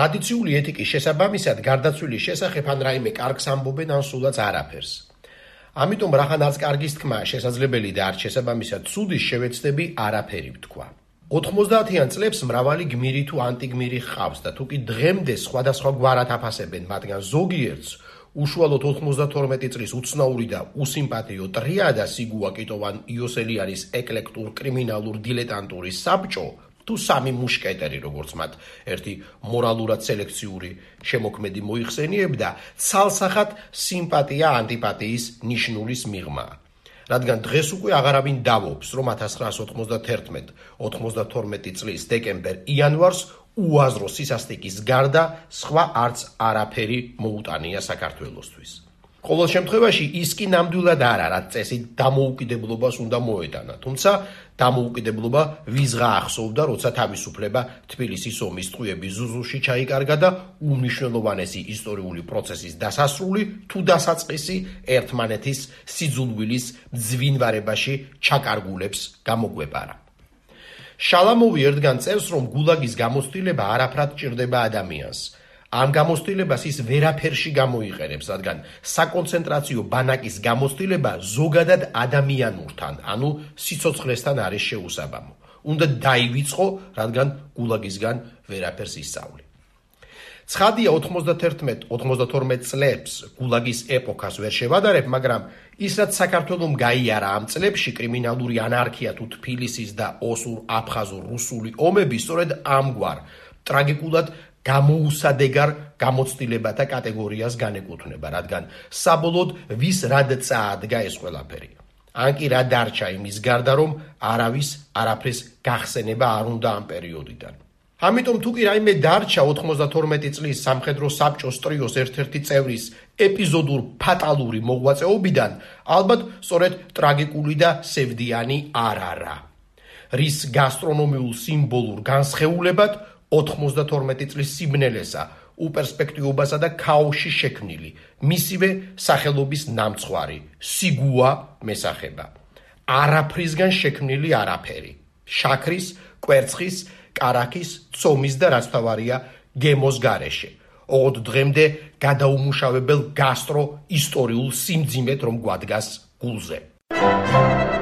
ტრადიციული ეთიკის შესაბამისად გარდაცვლილის შესახებ ან რაიმე კარგს ამბობენ ან სულაც არაფერს. ამიტომ რახანაც კარგის თქმა შესაძლებელი და არ შესაბამისად ცუდის შევეცდები არაფერი ვთქვა. 90-იან წლებს მრავალი გმირი თუ ანტიგმირი ხავს და თუ კი დღემდე სხვადასხვა გვარად აფასებენ, მათგან ზოგიერთს უშუალოდ 92 წლის უცნაური და უსიმპათიო ტრიადა სიგუა კიტოვან იოსელიანის ეკლექტურ კრიმინალურ დილეტანტური საბჭო თუ სამი მუშკეტერი როგორც მათ ერთი მორალურად სელექციური შემოქმედი მოიხსენიებდა ცალსახად სიმპათია ანტიპათიის ნიშნულის მიღმა. რადგან დღეს უკვე აღარავინ დავობს რომ 1991 92 წლის დეკემბერ იანვარს უაზრო სისასტიკის გარდა სხვა არც არაფერი მოუტანია საქართველოსთვის ყოველ შემთხვევაში ის კი ნამდვილად არ არა წესით დამოუკიდებლობას უნდა მოეტანა თუმცა დამოუკიდებლობა ვიზღა ახსოვდა როცა თავისუფლება თბილისის ომის ტყუების ზუზუში ჩაიკარგა და უმნიშვნელოვანესი ისტორიული პროცესის დასასრული თუ დასაწყისი ერთმანეთის სიძულვილის ძვინვარებაში ჩაკარგულებს გამოგვეპარა შალამოვი ერთგან წერს რომ გულაგის გამოცდილება არაფრად ჭირდება ადამიანს ამ გამოცდილებას ის ვერაფერში გამოიყენებს, რადგან საკონცენტრაციო ბანაკის გამოცდილება ზოგადად ადამიანურთან, ანუ სიცოცხლესთან არის შეუსაბამო. უნდა დაივიწყო, რადგან გულაგისგან ვერაფერს ისწავლი. ცხადია 91-92 წლებს გულაგის ეპოქას ვერ შევადარებ, მაგრამ ის რაც საქართველოს გაიარა ამ წლებში კრიმინალური ანარქია თუ თბილისის და ოსურ-აფხაზურ-რუსული ომები სწორედ ამგვარ ტრაგიკულად გამოუსადეგარ გამოცდილებათა კატეგორიას განეკუთვნება, რადგან საბოლოოდ ვის რად წაადგა ეს ყველაფერი. ან კი რა დარჩა იმის გარდა, რომ არავის არაფრის გახსენება არ უნდა ამ პერიოდიდან. ამიტომ თუ კი რაიმე დარჩა 92 წლის სამხედრო საბჭოს ტრიოს ერთ-ერთი წევრის ეპიზოდურ ფატალური მოღვაწეობიდან, ალბათ სწორედ ტრაგიკული და სევდიანი არ არა. რის გასტრონომიულ სიმბოლურ განსხეულებად 92 წლის სიბნელესა, უპერსპექტიობასა და ქაოსში შექმნილი, მისივე სახელობის ნამცხვარი, სიგუა მესახება. არაფრისგან შექმნილი არაფერი. შაქრის, კვერცხის, კარაქის, ცომის და რასთავარია გემოს გარეშე. ოღონდ დღემდე გადაუმუშავებელ გასტრო ისტორიულ სიმძიმედ რომ გვადგას გულზე. Thank you.